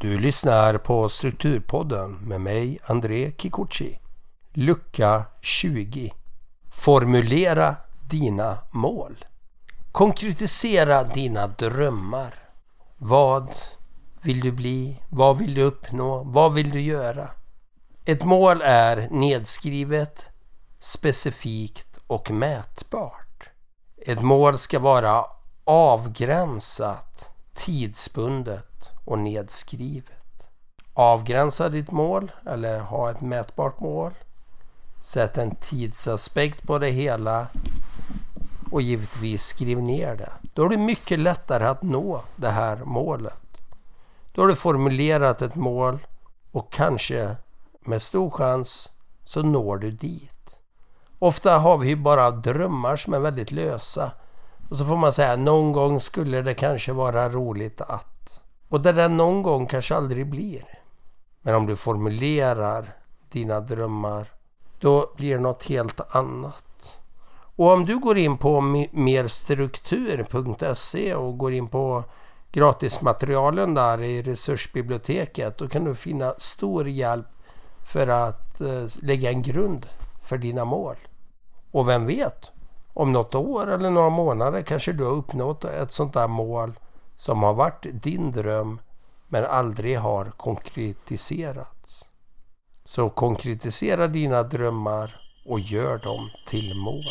Du lyssnar på Strukturpodden med mig, André Kikuchi. Lucka 20. Formulera dina mål. Konkretisera dina drömmar. Vad vill du bli? Vad vill du uppnå? Vad vill du göra? Ett mål är nedskrivet, specifikt och mätbart. Ett mål ska vara avgränsat, tidsbundet och nedskrivet. Avgränsa ditt mål eller ha ett mätbart mål. Sätt en tidsaspekt på det hela och givetvis skriv ner det. Då är det mycket lättare att nå det här målet. Då har du formulerat ett mål och kanske med stor chans så når du dit. Ofta har vi ju bara drömmar som är väldigt lösa. Och så får man säga någon gång skulle det kanske vara roligt att. Och det där någon gång kanske aldrig blir. Men om du formulerar dina drömmar då blir det något helt annat. Och om du går in på merstruktur.se och går in på gratismaterialen där i resursbiblioteket då kan du finna stor hjälp för att eh, lägga en grund för dina mål. Och vem vet? Om något år eller några månader kanske du har uppnått ett sånt där mål som har varit din dröm men aldrig har konkretiserats. Så konkretisera dina drömmar och gör dem till mål.